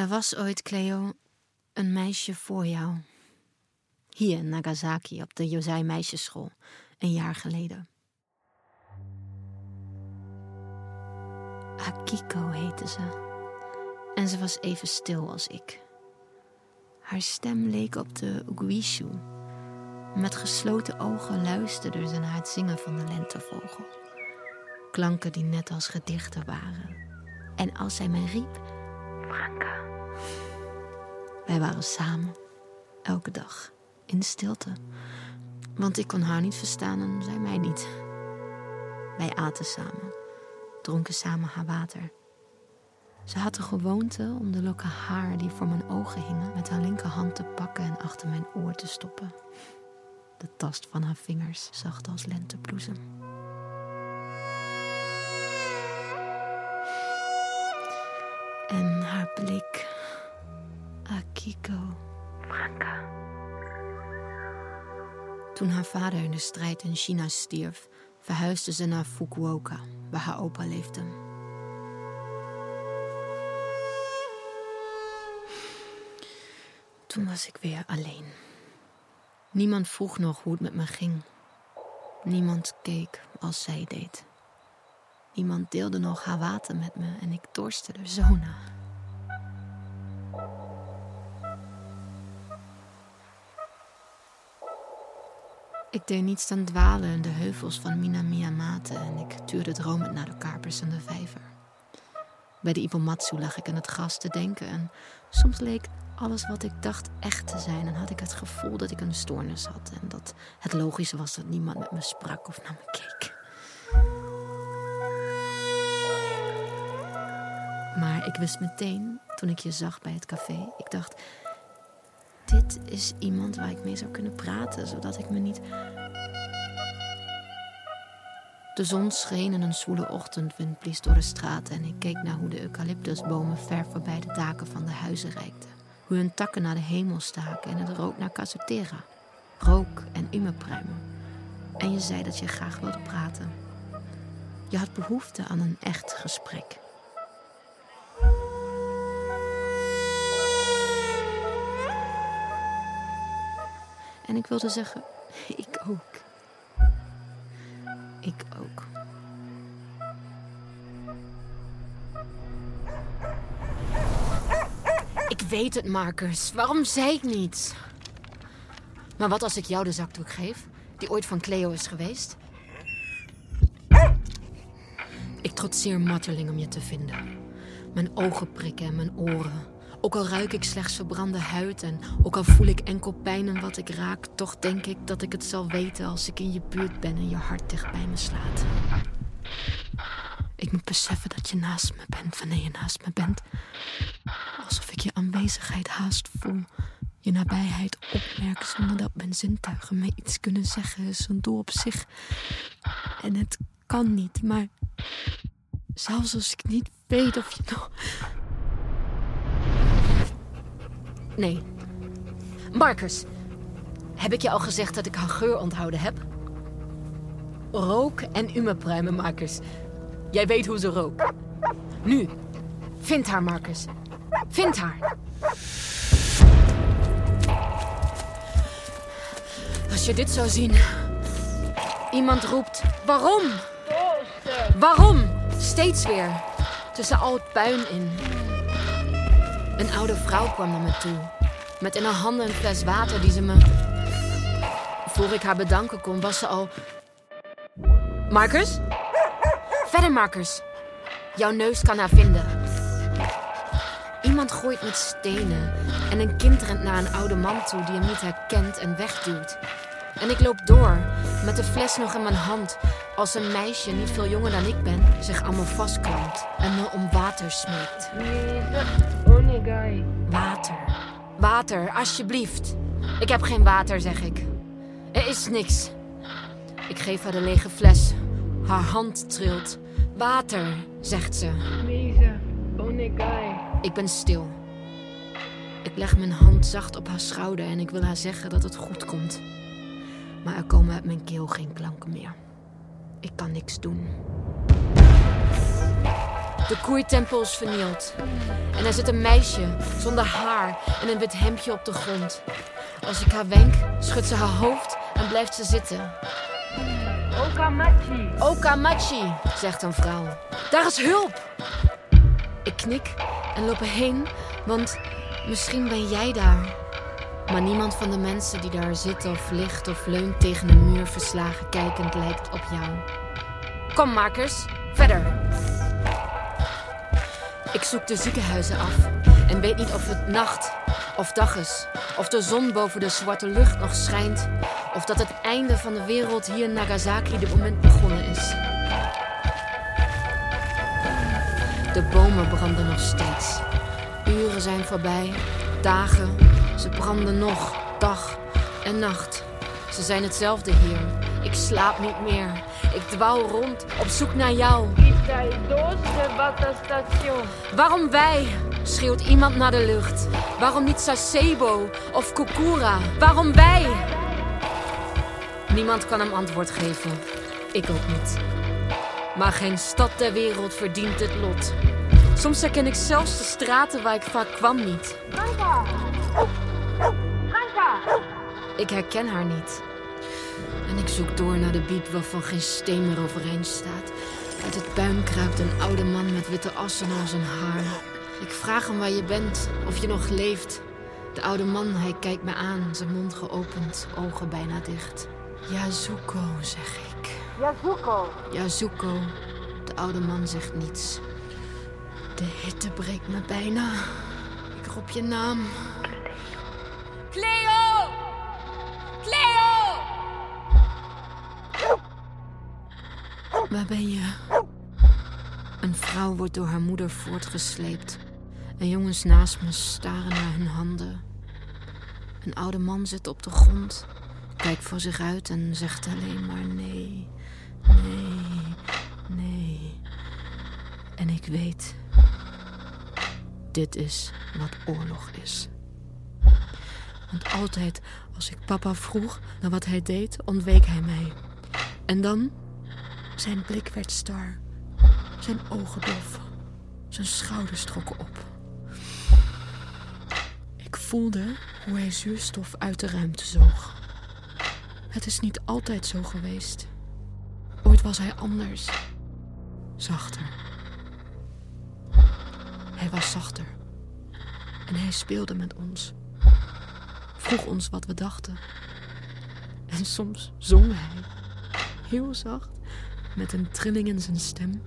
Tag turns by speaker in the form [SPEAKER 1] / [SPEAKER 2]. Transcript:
[SPEAKER 1] Er was ooit, Cleo, een meisje voor jou. Hier in Nagasaki op de Yosei meisjesschool, een jaar geleden. Akiko heette ze. En ze was even stil als ik. Haar stem leek op de Uguishu. Met gesloten ogen luisterde ze naar het zingen van de lentevogel. Klanken die net als gedichten waren. En als zij mij riep, Franka. Wij waren samen, elke dag, in stilte. Want ik kon haar niet verstaan en zij mij niet. Wij aten samen, dronken samen haar water. Ze had de gewoonte om de lokken haar die voor mijn ogen hingen met haar linkerhand te pakken en achter mijn oor te stoppen. De tast van haar vingers zacht als lentebloesem. En haar blik. Akiko. Franka. Toen haar vader in de strijd in China stierf, verhuisde ze naar Fukuoka, waar haar opa leefde. Toen was ik weer alleen. Niemand vroeg nog hoe het met me ging. Niemand keek als zij deed. Niemand deelde nog haar water met me en ik dorstte er zo naar. Ik deed niets dan dwalen in de heuvels van Minamiyamate en ik tuurde dromend naar de karpers en de vijver. Bij de Ibomatsu lag ik in het gras te denken en soms leek alles wat ik dacht echt te zijn en had ik het gevoel dat ik een stoornis had en dat het logisch was dat niemand met me sprak of naar me keek. Maar ik wist meteen, toen ik je zag bij het café, ik dacht, dit is iemand waar ik mee zou kunnen praten, zodat ik me niet. De zon scheen en een zwoele ochtendwind blies door de straten en ik keek naar hoe de eucalyptusbomen ver voorbij de daken van de huizen reikten. Hoe hun takken naar de hemel staken en het rook naar Casutera. Rook en umepruimen. En je zei dat je graag wilde praten. Je had behoefte aan een echt gesprek. En ik wilde zeggen, ik ook. Ik ook. Ik weet het, Marcus. Waarom zei ik niets? Maar wat als ik jou de zakdoek geef, die ooit van Cleo is geweest? Ik trotseer Matterling om je te vinden. Mijn ogen prikken en mijn oren. Ook al ruik ik slechts verbrande huid en ook al voel ik enkel pijn in wat ik raak, toch denk ik dat ik het zal weten als ik in je buurt ben en je hart dicht bij me slaat. Ik moet beseffen dat je naast me bent wanneer je naast me bent. Alsof ik je aanwezigheid haast voel. Je nabijheid opmerk zonder dat mijn zintuigen me iets kunnen zeggen is een doel op zich. En het kan niet, maar zelfs als ik niet weet of je nog. Nee. Marcus, heb ik je al gezegd dat ik haar geur onthouden heb? Rook en umepruimen, Marcus. Jij weet hoe ze rookt. Nu, vind haar, Marcus. Vind haar. Als je dit zou zien. Iemand roept: Waarom? Waarom? Steeds weer. Tussen al het puin in. Een oude vrouw kwam naar me toe. Met in haar handen een fles water die ze me. Voor ik haar bedanken kon, was ze al. Marcus? Verder, Marcus. Jouw neus kan haar vinden. Iemand gooit met stenen en een kind rent naar een oude man toe die hem niet herkent en wegduwt. En ik loop door, met de fles nog in mijn hand, als een meisje, niet veel jonger dan ik ben, zich aan me vastklampt en me om water smeekt. Water. Water, alsjeblieft. Ik heb geen water, zeg ik. Er is niks. Ik geef haar de lege fles. Haar hand trilt. Water, zegt ze. Ik ben stil. Ik leg mijn hand zacht op haar schouder en ik wil haar zeggen dat het goed komt. Maar er komen uit mijn keel geen klanken meer. Ik kan niks doen. De koeitempel is vernield. En er zit een meisje zonder haar en een wit hemdje op de grond. Als ik haar wenk, schudt ze haar hoofd en blijft ze zitten.
[SPEAKER 2] Okamachi.
[SPEAKER 1] Okamachi, zegt een vrouw. Daar is hulp! Ik knik en loop erheen, want misschien ben jij daar. Maar niemand van de mensen die daar zit of ligt of leunt tegen een muur verslagen kijkend lijkt op jou. Kom, makers, verder. Ik zoek de ziekenhuizen af en weet niet of het nacht of dag is. Of de zon boven de zwarte lucht nog schijnt. Of dat het einde van de wereld hier in Nagasaki dit moment begonnen is. De bomen branden nog steeds. Uren zijn voorbij, dagen. Ze branden nog, dag en nacht. Ze zijn hetzelfde hier. Ik slaap niet meer. Ik dwaal rond op zoek naar jou. Waarom wij? schreeuwt iemand naar de lucht. Waarom niet Sasebo of Kokura? Waarom wij? Niemand kan hem antwoord geven. Ik ook niet. Maar geen stad ter wereld verdient dit lot. Soms herken ik zelfs de straten waar ik vaak kwam niet. Ik herken haar niet. En ik zoek door naar de biep waarvan geen steen meer overeind staat. Uit het puin kruipt een oude man met witte assen naar zijn haar. Ik vraag hem waar je bent, of je nog leeft. De oude man, hij kijkt me aan, zijn mond geopend, ogen bijna dicht. Yazuko, zeg ik.
[SPEAKER 2] Yazuko.
[SPEAKER 1] Yazuko. De oude man zegt niets. De hitte breekt me bijna. Ik roep je naam. Cleo! Cleo! Waar ben je? Een vrouw wordt door haar moeder voortgesleept. En jongens naast me staren naar hun handen. Een oude man zit op de grond, kijkt voor zich uit en zegt alleen maar nee, nee, nee. En ik weet, dit is wat oorlog is. Want altijd als ik papa vroeg naar wat hij deed, ontweek hij mij. En dan, zijn blik werd star, zijn ogen dof, zijn schouders trokken op. Ik voelde hoe hij zuurstof uit de ruimte zoog. Het is niet altijd zo geweest. Ooit was hij anders. Zachter. Hij was zachter. En hij speelde met ons. Vroeg ons wat we dachten. En soms zong hij. Heel zacht, met een trilling in zijn stem.